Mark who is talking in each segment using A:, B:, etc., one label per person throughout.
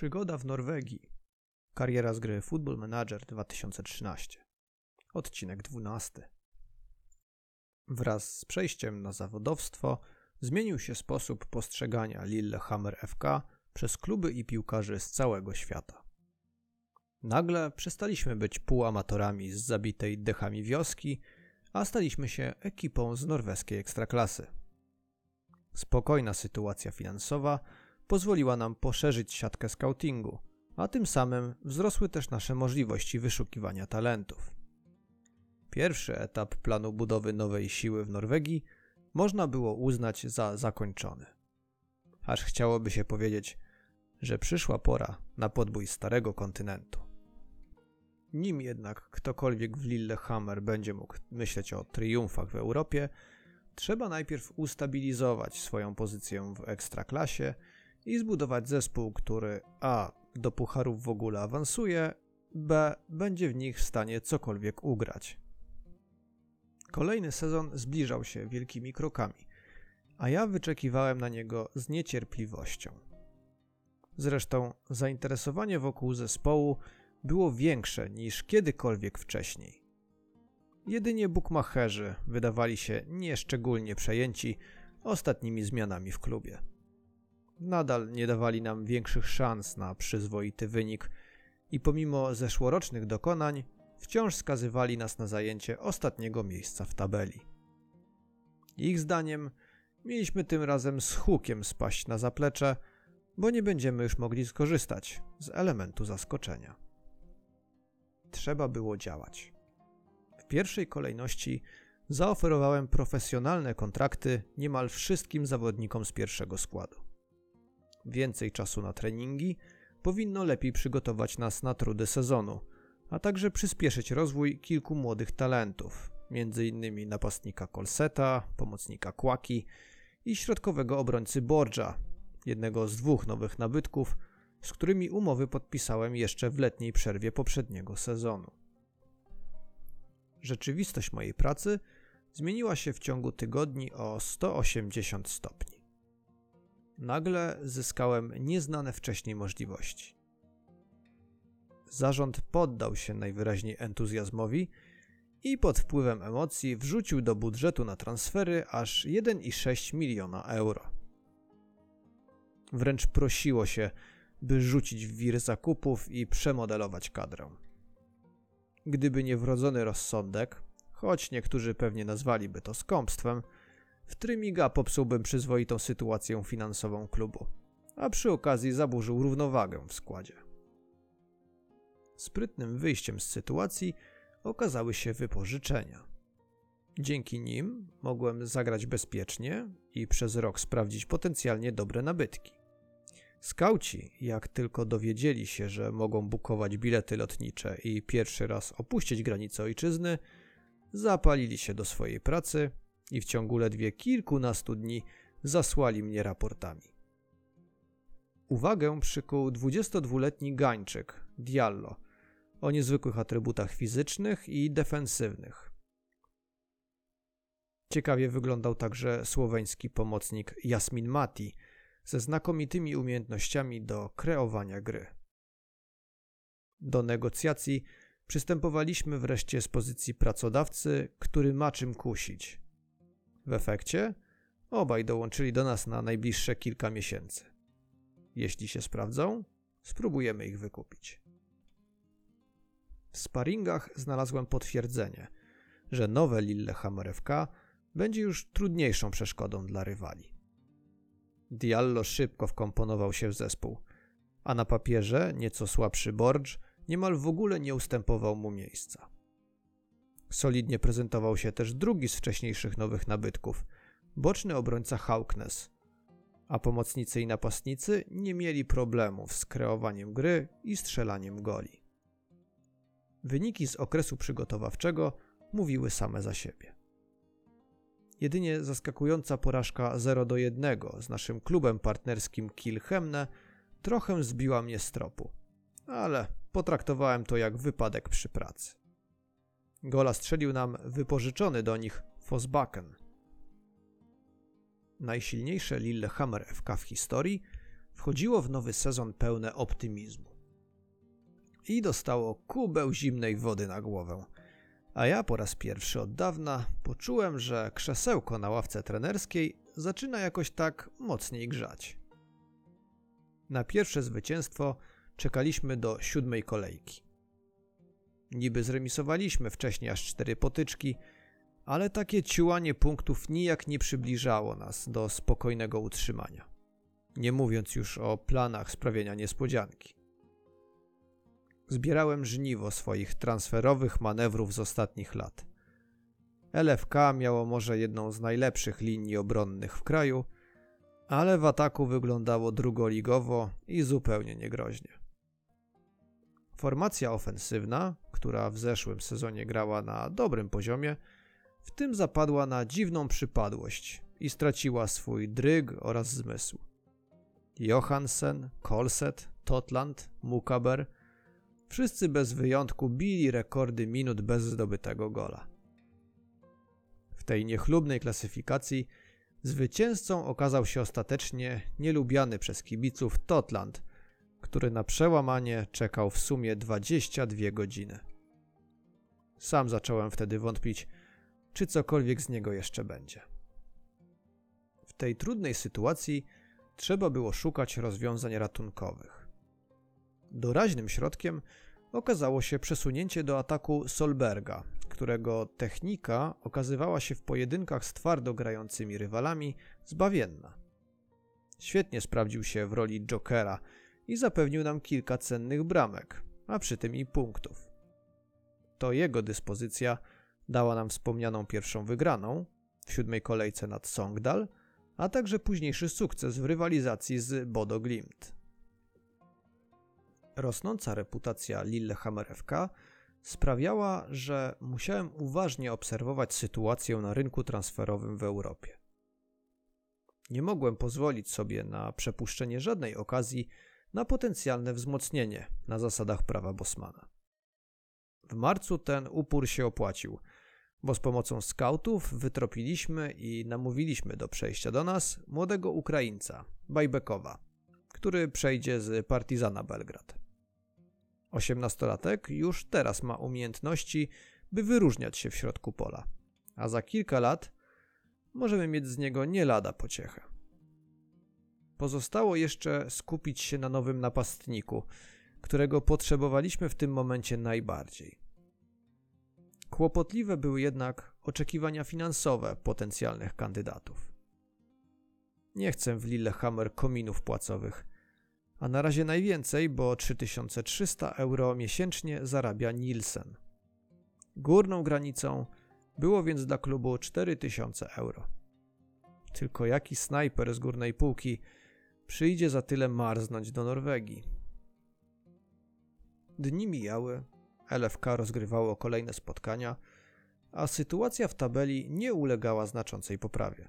A: Przygoda w Norwegii. Kariera z gry Football Manager 2013. Odcinek 12. Wraz z przejściem na zawodowstwo zmienił się sposób postrzegania Lillehammer FK przez kluby i piłkarzy z całego świata. Nagle przestaliśmy być półamatorami z zabitej dechami wioski, a staliśmy się ekipą z norweskiej ekstraklasy. Spokojna sytuacja finansowa pozwoliła nam poszerzyć siatkę scoutingu, a tym samym wzrosły też nasze możliwości wyszukiwania talentów. Pierwszy etap planu budowy nowej siły w Norwegii można było uznać za zakończony. Aż chciałoby się powiedzieć, że przyszła pora na podbój starego kontynentu. Nim jednak ktokolwiek w Lillehammer będzie mógł myśleć o triumfach w Europie, trzeba najpierw ustabilizować swoją pozycję w ekstraklasie i zbudować zespół, który a. do pucharów w ogóle awansuje, b. będzie w nich w stanie cokolwiek ugrać. Kolejny sezon zbliżał się wielkimi krokami, a ja wyczekiwałem na niego z niecierpliwością. Zresztą zainteresowanie wokół zespołu było większe niż kiedykolwiek wcześniej. Jedynie bukmacherzy wydawali się nieszczególnie przejęci ostatnimi zmianami w klubie. Nadal nie dawali nam większych szans na przyzwoity wynik i pomimo zeszłorocznych dokonań wciąż skazywali nas na zajęcie ostatniego miejsca w tabeli. Ich zdaniem mieliśmy tym razem z hukiem spaść na zaplecze, bo nie będziemy już mogli skorzystać z elementu zaskoczenia. Trzeba było działać. W pierwszej kolejności zaoferowałem profesjonalne kontrakty niemal wszystkim zawodnikom z pierwszego składu. Więcej czasu na treningi powinno lepiej przygotować nas na trudy sezonu, a także przyspieszyć rozwój kilku młodych talentów, m.in. napastnika Kolseta, pomocnika Kłaki i środkowego obrońcy Borgia, jednego z dwóch nowych nabytków, z którymi umowy podpisałem jeszcze w letniej przerwie poprzedniego sezonu. Rzeczywistość mojej pracy zmieniła się w ciągu tygodni o 180 stopni. Nagle zyskałem nieznane wcześniej możliwości. Zarząd poddał się najwyraźniej entuzjazmowi i pod wpływem emocji wrzucił do budżetu na transfery aż 1,6 miliona euro. Wręcz prosiło się, by rzucić w wir zakupów i przemodelować kadrę. Gdyby nie wrodzony rozsądek, choć niektórzy pewnie nazwaliby to skąpstwem, w Trymiga popsułbym przyzwoitą sytuację finansową klubu, a przy okazji zaburzył równowagę w składzie. Sprytnym wyjściem z sytuacji okazały się wypożyczenia. Dzięki nim mogłem zagrać bezpiecznie i przez rok sprawdzić potencjalnie dobre nabytki. Skauci, jak tylko dowiedzieli się, że mogą bukować bilety lotnicze i pierwszy raz opuścić granicę ojczyzny, zapalili się do swojej pracy i w ciągu ledwie kilkunastu dni zasłali mnie raportami. Uwagę przykuł 22-letni Gańczyk, Diallo, o niezwykłych atrybutach fizycznych i defensywnych. Ciekawie wyglądał także słoweński pomocnik Jasmin Mati ze znakomitymi umiejętnościami do kreowania gry. Do negocjacji przystępowaliśmy wreszcie z pozycji pracodawcy, który ma czym kusić. W efekcie obaj dołączyli do nas na najbliższe kilka miesięcy. Jeśli się sprawdzą, spróbujemy ich wykupić. W sparingach znalazłem potwierdzenie, że nowe Lillehammer FK będzie już trudniejszą przeszkodą dla rywali. Diallo szybko wkomponował się w zespół, a na papierze nieco słabszy Borg niemal w ogóle nie ustępował mu miejsca. Solidnie prezentował się też drugi z wcześniejszych nowych nabytków, boczny obrońca Hauknes, a pomocnicy i napastnicy nie mieli problemów z kreowaniem gry i strzelaniem goli. Wyniki z okresu przygotowawczego mówiły same za siebie. Jedynie zaskakująca porażka 0 do 1 z naszym klubem partnerskim Kilchemne trochę zbiła mnie z tropu, ale potraktowałem to jak wypadek przy pracy. Gola strzelił nam wypożyczony do nich Fosbaken. Najsilniejsze Lillehammer FK w historii wchodziło w nowy sezon pełne optymizmu. I dostało kubeł zimnej wody na głowę. A ja po raz pierwszy od dawna poczułem, że krzesełko na ławce trenerskiej zaczyna jakoś tak mocniej grzać. Na pierwsze zwycięstwo czekaliśmy do siódmej kolejki. Niby zremisowaliśmy wcześniej aż cztery potyczki, ale takie ciułanie punktów nijak nie przybliżało nas do spokojnego utrzymania. Nie mówiąc już o planach sprawienia niespodzianki. Zbierałem żniwo swoich transferowych manewrów z ostatnich lat. LFK miało może jedną z najlepszych linii obronnych w kraju, ale w ataku wyglądało drugoligowo i zupełnie niegroźnie. Formacja ofensywna, która w zeszłym sezonie grała na dobrym poziomie, w tym zapadła na dziwną przypadłość i straciła swój dryg oraz zmysł. Johansen, Kolset, Totland, Mukaber wszyscy bez wyjątku bili rekordy minut bez zdobytego gola. W tej niechlubnej klasyfikacji zwycięzcą okazał się ostatecznie nielubiany przez kibiców Totland, który na przełamanie czekał w sumie 22 godziny. Sam zacząłem wtedy wątpić, czy cokolwiek z niego jeszcze będzie. W tej trudnej sytuacji trzeba było szukać rozwiązań ratunkowych. Doraźnym środkiem okazało się przesunięcie do ataku Solberga, którego technika okazywała się w pojedynkach z twardo grającymi rywalami zbawienna. Świetnie sprawdził się w roli jokera i zapewnił nam kilka cennych bramek, a przy tym i punktów. To jego dyspozycja dała nam wspomnianą pierwszą wygraną w siódmej kolejce nad Songdal, a także późniejszy sukces w rywalizacji z Bodo Glimt. Rosnąca reputacja Lillehammer FK sprawiała, że musiałem uważnie obserwować sytuację na rynku transferowym w Europie. Nie mogłem pozwolić sobie na przepuszczenie żadnej okazji na potencjalne wzmocnienie na zasadach prawa Bosmana. W marcu ten upór się opłacił, bo z pomocą skautów wytropiliśmy i namówiliśmy do przejścia do nas młodego Ukraińca, Bajbekowa, który przejdzie z Partizana Belgrad. Osiemnastolatek już teraz ma umiejętności, by wyróżniać się w środku pola, a za kilka lat możemy mieć z niego nie lada pociechę. Pozostało jeszcze skupić się na nowym napastniku, którego potrzebowaliśmy w tym momencie najbardziej. Kłopotliwe były jednak oczekiwania finansowe potencjalnych kandydatów. Nie chcę w Lillehammer kominów płacowych, a na razie najwięcej, bo 3300 euro miesięcznie zarabia Nielsen. Górną granicą było więc dla klubu 4000 euro. Tylko jaki snajper z górnej półki przyjdzie za tyle marznąć do Norwegii? Dni mijały, LFK rozgrywało kolejne spotkania, a sytuacja w tabeli nie ulegała znaczącej poprawie.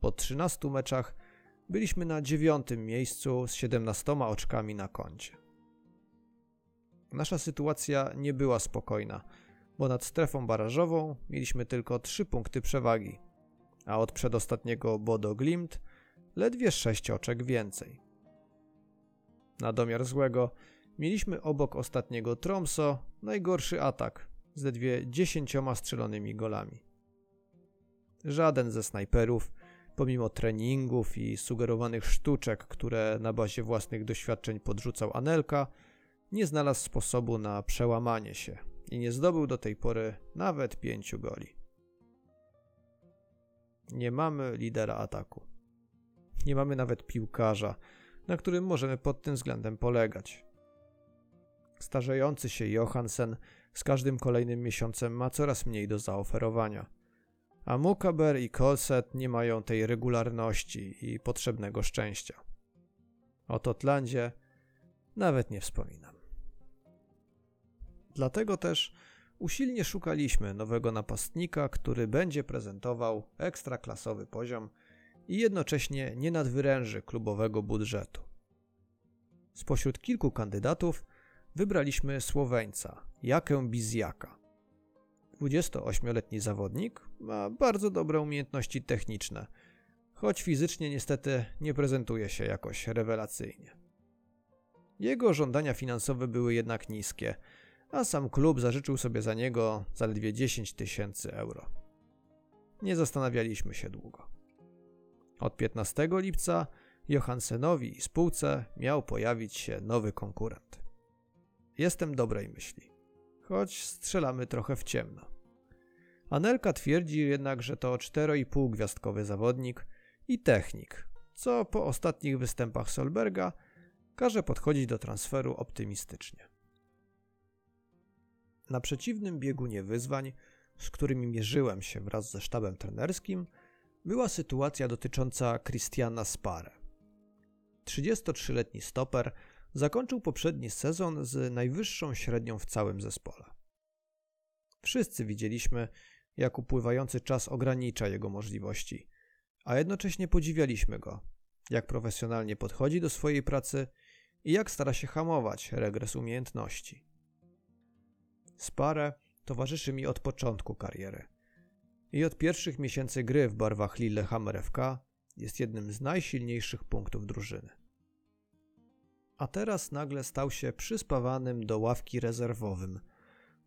A: Po 13 meczach byliśmy na dziewiątym miejscu z 17 oczkami na koncie. Nasza sytuacja nie była spokojna, bo nad strefą barażową mieliśmy tylko 3 punkty przewagi, a od przedostatniego Bodo Glimt ledwie 6 oczek więcej. Na domiar złego mieliśmy obok ostatniego Tromso najgorszy atak z ledwie 10 strzelonymi golami. Żaden ze snajperów pomimo treningów i sugerowanych sztuczek, które na bazie własnych doświadczeń podrzucał Anelka, nie znalazł sposobu na przełamanie się i nie zdobył do tej pory nawet pięciu goli. Nie mamy lidera ataku. Nie mamy nawet piłkarza, na którym możemy pod tym względem polegać. Starzejący się Johansen z każdym kolejnym miesiącem ma coraz mniej do zaoferowania a Mukaber i Kolset nie mają tej regularności i potrzebnego szczęścia. O Totlandzie nawet nie wspominam. Dlatego też usilnie szukaliśmy nowego napastnika, który będzie prezentował ekstraklasowy poziom i jednocześnie nie nadwyręży klubowego budżetu. Spośród kilku kandydatów wybraliśmy Słoweńca, Jakę Bizjaka. 28-letni zawodnik ma bardzo dobre umiejętności techniczne, choć fizycznie niestety nie prezentuje się jakoś rewelacyjnie. Jego żądania finansowe były jednak niskie, a sam klub zażyczył sobie za niego zaledwie 10 tysięcy euro. Nie zastanawialiśmy się długo. Od 15 lipca Johansenowi i spółce miał pojawić się nowy konkurent. Jestem dobrej myśli, choć strzelamy trochę w ciemno. Anelka twierdzi jednak, że to 4,5 gwiazdkowy zawodnik i technik, co po ostatnich występach Solberga każe podchodzić do transferu optymistycznie. Na przeciwnym biegunie wyzwań, z którymi mierzyłem się wraz ze sztabem trenerskim, była sytuacja dotycząca Christiana Spare. 33-letni stoper zakończył poprzedni sezon z najwyższą średnią w całym zespole. Wszyscy widzieliśmy, jak upływający czas ogranicza jego możliwości, a jednocześnie podziwialiśmy go, jak profesjonalnie podchodzi do swojej pracy i jak stara się hamować regres umiejętności. Spare towarzyszy mi od początku kariery i od pierwszych miesięcy gry w barwach Lillehammer FK jest jednym z najsilniejszych punktów drużyny. A teraz nagle stał się przyspawanym do ławki rezerwowym,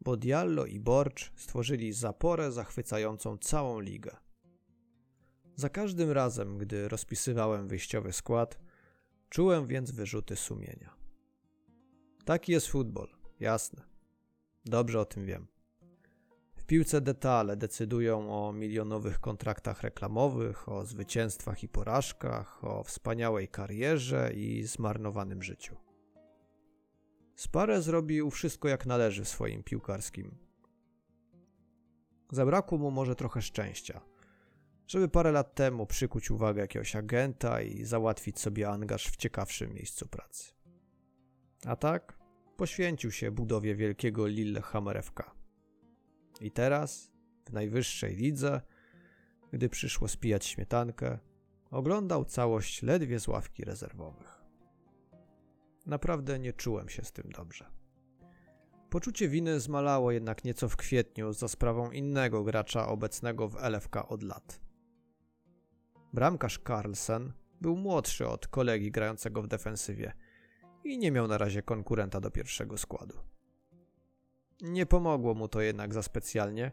A: bo Diallo i Borcz stworzyli zaporę zachwycającą całą ligę. Za każdym razem, gdy rozpisywałem wyjściowy skład, czułem więc wyrzuty sumienia. Taki jest futbol, jasne. Dobrze o tym wiem. Piłce detale decydują o milionowych kontraktach reklamowych, o zwycięstwach i porażkach, o wspaniałej karierze i zmarnowanym życiu. Spare zrobił wszystko jak należy w swoim piłkarskim. Zabrakło mu może trochę szczęścia, żeby parę lat temu przykuć uwagę jakiegoś agenta i załatwić sobie angaż w ciekawszym miejscu pracy. A tak poświęcił się budowie wielkiego Lillehammer FK. I teraz, w najwyższej lidze, gdy przyszło spijać śmietankę, oglądał całość ledwie z ławki rezerwowych. Naprawdę nie czułem się z tym dobrze. Poczucie winy zmalało jednak nieco w kwietniu za sprawą innego gracza obecnego w LFK od lat. Bramkarz Carlsen był młodszy od kolegi grającego w defensywie i nie miał na razie konkurenta do pierwszego składu. Nie pomogło mu to jednak za specjalnie,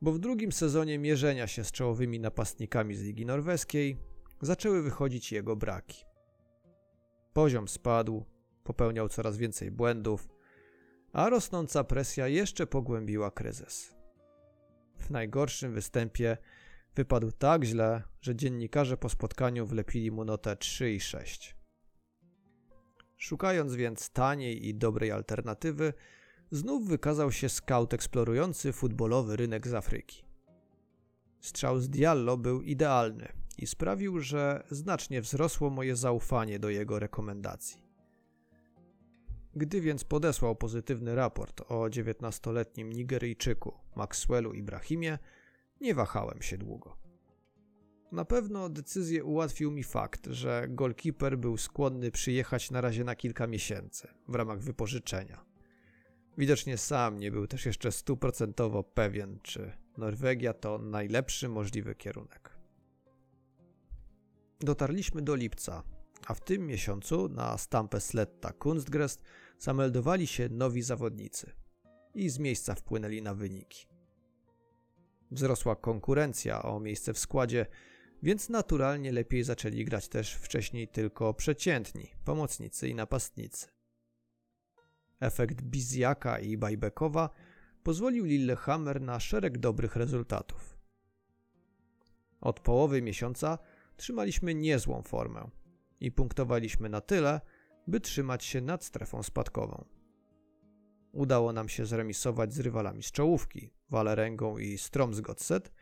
A: bo w drugim sezonie mierzenia się z czołowymi napastnikami z Ligi Norweskiej zaczęły wychodzić jego braki. Poziom spadł, popełniał coraz więcej błędów, a rosnąca presja jeszcze pogłębiła kryzys. W najgorszym występie wypadł tak źle, że dziennikarze po spotkaniu wlepili mu notę 3 i 6. Szukając więc taniej i dobrej alternatywy, znów wykazał się scout eksplorujący futbolowy rynek z Afryki. Strzał z Diallo był idealny i sprawił, że znacznie wzrosło moje zaufanie do jego rekomendacji. Gdy więc podesłał pozytywny raport o 19-letnim Nigeryjczyku Maxwellu Ibrahimie, nie wahałem się długo. Na pewno decyzję ułatwił mi fakt, że goalkeeper był skłonny przyjechać na razie na kilka miesięcy w ramach wypożyczenia. Widocznie sam nie był też jeszcze stuprocentowo pewien, czy Norwegia to najlepszy możliwy kierunek. Dotarliśmy do lipca, a w tym miesiącu na Stampe Sletta Kunstgrest zameldowali się nowi zawodnicy i z miejsca wpłynęli na wyniki. Wzrosła konkurencja o miejsce w składzie, więc naturalnie lepiej zaczęli grać też wcześniej tylko przeciętni, pomocnicy i napastnicy. Efekt Bizjaka i Bajbekowa pozwolił Lillehammer na szereg dobrych rezultatów. Od połowy miesiąca trzymaliśmy niezłą formę i punktowaliśmy na tyle, by trzymać się nad strefą spadkową. Udało nam się zremisować z rywalami z czołówki, Walerengą i Stromsgodset,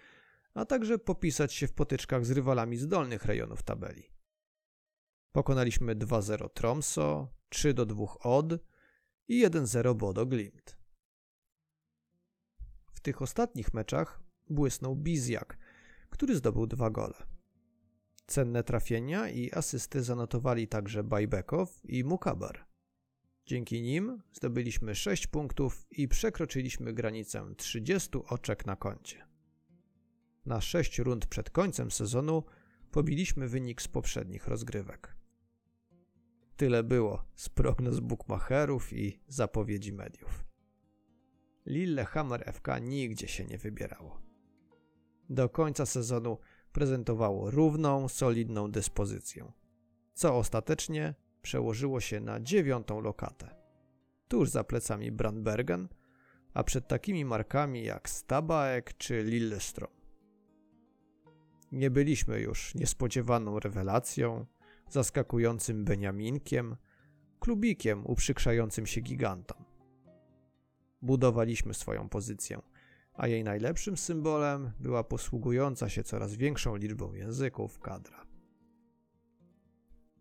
A: a także popisać się w potyczkach z rywalami z dolnych rejonów tabeli. Pokonaliśmy 2-0 Tromso, 3-2 Od i 1-0 Bodo Glimt. W tych ostatnich meczach błysnął Bizjak, który zdobył dwa gole. Cenne trafienia i asysty zanotowali także Bajbekow i Mukabar. Dzięki nim zdobyliśmy 6 punktów i przekroczyliśmy granicę 30 oczek na koncie. Na 6 rund przed końcem sezonu pobiliśmy wynik z poprzednich rozgrywek. Tyle było z prognoz bookmacherów i zapowiedzi mediów. Lillehammer FK nigdzie się nie wybierało. Do końca sezonu prezentowało równą, solidną dyspozycję, co ostatecznie przełożyło się na dziewiątą lokatę. Tuż za plecami Brandbergen, a przed takimi markami jak Stabaek czy Lillestrom. Nie byliśmy już niespodziewaną rewelacją, zaskakującym Beniaminkiem, klubikiem uprzykrzającym się gigantom. Budowaliśmy swoją pozycję, a jej najlepszym symbolem była posługująca się coraz większą liczbą języków kadra.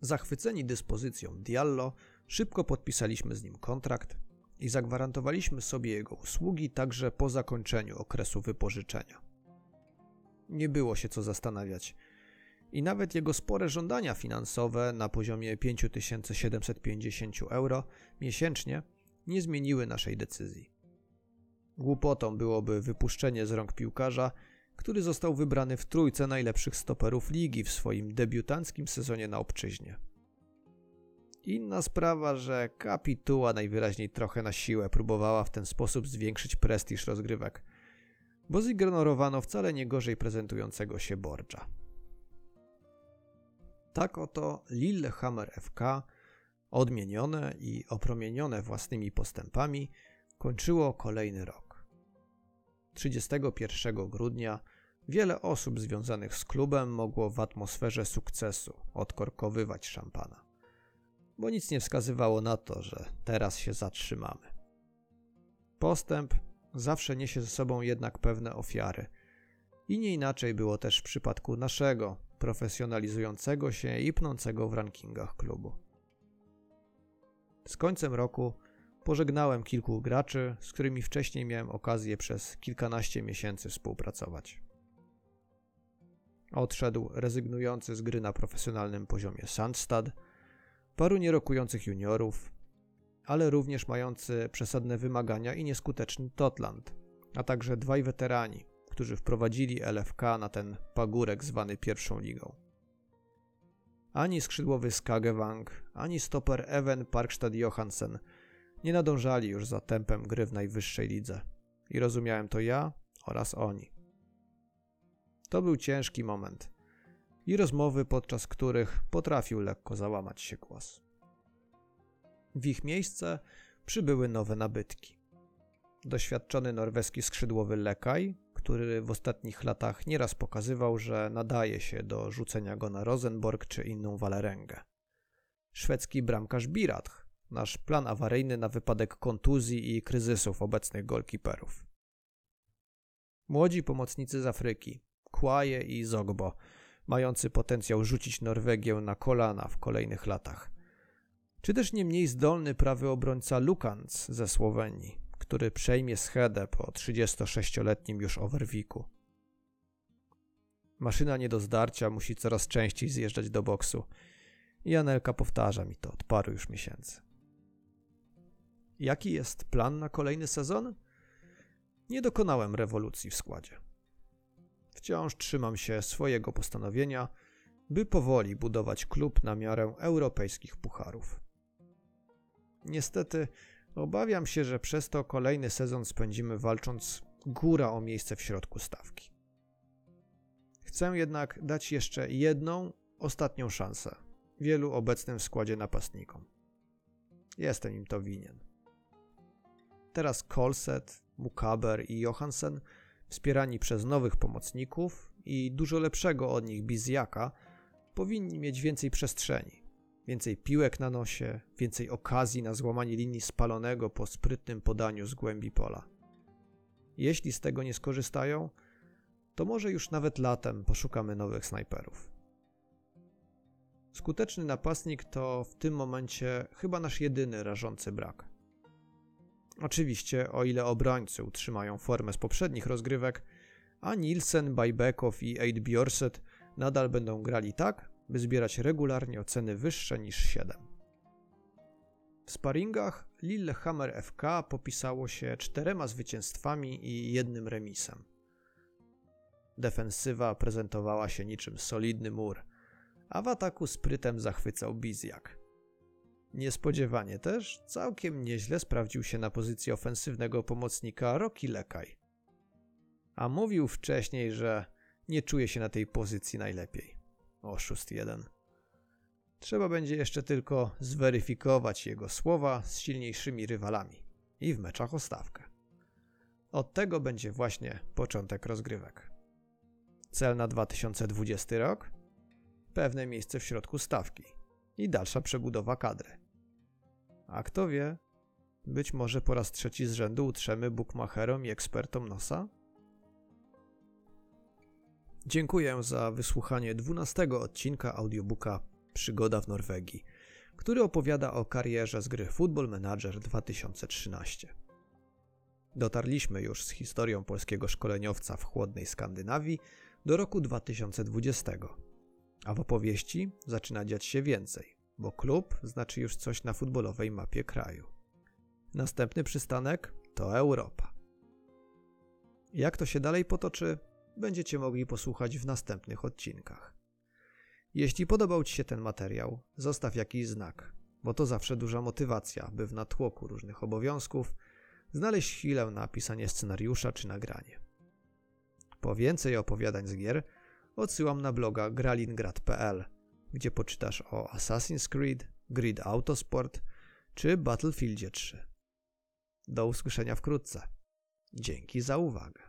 A: Zachwyceni dyspozycją Diallo, szybko podpisaliśmy z nim kontrakt i zagwarantowaliśmy sobie jego usługi także po zakończeniu okresu wypożyczenia. Nie było się co zastanawiać. I nawet jego spore żądania finansowe na poziomie 5750 euro miesięcznie nie zmieniły naszej decyzji. Głupotą byłoby wypuszczenie z rąk piłkarza, który został wybrany w trójce najlepszych stoperów ligi w swoim debiutanckim sezonie na obczyźnie. Inna sprawa, że kapituła najwyraźniej trochę na siłę próbowała w ten sposób zwiększyć prestiż rozgrywek, bo zignorowano wcale nie gorzej prezentującego się Borgia. Tak oto Lillehammer FK, odmienione i opromienione własnymi postępami, kończyło kolejny rok. 31 grudnia wiele osób związanych z klubem mogło w atmosferze sukcesu odkorkowywać szampana, bo nic nie wskazywało na to, że teraz się zatrzymamy. Postęp zawsze niesie ze sobą jednak pewne ofiary. I nie inaczej było też w przypadku naszego, profesjonalizującego się i pnącego w rankingach klubu. Z końcem roku pożegnałem kilku graczy, z którymi wcześniej miałem okazję przez kilkanaście miesięcy współpracować. Odszedł rezygnujący z gry na profesjonalnym poziomie Sandstad, paru nierokujących juniorów, ale również mający przesadne wymagania i nieskuteczny Totland, a także dwaj weterani, którzy wprowadzili LFK na ten pagórek zwany pierwszą ligą. Ani skrzydłowy Skagewang, ani stoper Even Parkstad Johansen nie nadążali już za tempem gry w najwyższej lidze. I rozumiałem to ja oraz oni. To był ciężki moment i rozmowy, podczas których potrafił lekko załamać się głos. W ich miejsce przybyły nowe nabytki. Doświadczony norweski skrzydłowy Lekaj, który w ostatnich latach nieraz pokazywał, że nadaje się do rzucenia go na Rosenborg czy inną walerengę. Szwedzki bramkarz Biratch, nasz plan awaryjny na wypadek kontuzji i kryzysów obecnych golkiperów. Młodzi pomocnicy z Afryki, Kłaje i Zogbo, mający potencjał rzucić Norwegię na kolana w kolejnych latach czy też nie mniej zdolny prawy obrońca Lukans ze Słowenii, który przejmie schedę po 36-letnim już overwiku. Maszyna nie do zdarcia musi coraz częściej zjeżdżać do boksu i Anelka powtarza mi to od paru już miesięcy. Jaki jest plan na kolejny sezon? Nie dokonałem rewolucji w składzie. Wciąż trzymam się swojego postanowienia, by powoli budować klub na miarę europejskich pucharów. Niestety obawiam się, że przez to kolejny sezon spędzimy walcząc góra o miejsce w środku stawki. Chcę jednak dać jeszcze jedną, ostatnią szansę wielu obecnym w składzie napastnikom. Jestem im to winien. Teraz Kolset, Mukaber i Johansen, wspierani przez nowych pomocników i dużo lepszego od nich Bizjaka, powinni mieć więcej przestrzeni Więcej piłek na nosie, więcej okazji na złamanie linii spalonego po sprytnym podaniu z głębi pola. Jeśli z tego nie skorzystają, to może już nawet latem poszukamy nowych snajperów. Skuteczny napastnik to w tym momencie chyba nasz jedyny rażący brak. Oczywiście, o ile obrońcy utrzymają formę z poprzednich rozgrywek, a Nielsen, Bajbekow i Eid Bjorset nadal będą grali tak, by zbierać regularnie oceny wyższe niż 7. W sparingach Lillehammer FK popisało się czterema zwycięstwami i jednym remisem. Defensywa prezentowała się niczym solidny mur, a w ataku sprytem zachwycał Bizjak. Niespodziewanie też całkiem nieźle sprawdził się na pozycji ofensywnego pomocnika Rocky Lekaj. A mówił wcześniej, że nie czuje się na tej pozycji najlepiej. Oszust jeden. Trzeba będzie jeszcze tylko zweryfikować jego słowa z silniejszymi rywalami i w meczach o stawkę. Od tego będzie właśnie początek rozgrywek. Cel na 2020 rok? Pewne miejsce w środku stawki i dalsza przebudowa kadry. A kto wie, być może po raz trzeci z rzędu utrzemy bukmacherom i ekspertom nosa? Dziękuję za wysłuchanie 12 odcinka audiobooka Przygoda w Norwegii, który opowiada o karierze z gry Football Manager 2013. Dotarliśmy już z historią polskiego szkoleniowca w chłodnej Skandynawii do roku 2020, a w opowieści zaczyna dziać się więcej, bo klub znaczy już coś na futbolowej mapie kraju. Następny przystanek to Europa. Jak to się dalej potoczy, będziecie mogli posłuchać w następnych odcinkach. Jeśli podobał Ci się ten materiał, zostaw jakiś znak, bo to zawsze duża motywacja, by w natłoku różnych obowiązków znaleźć chwilę na pisanie scenariusza czy nagranie. Po więcej opowiadań z gier odsyłam na bloga gralingrad.pl, gdzie poczytasz o Assassin's Creed, Grid Autosport czy Battlefieldzie 3. Do usłyszenia wkrótce. Dzięki za uwagę.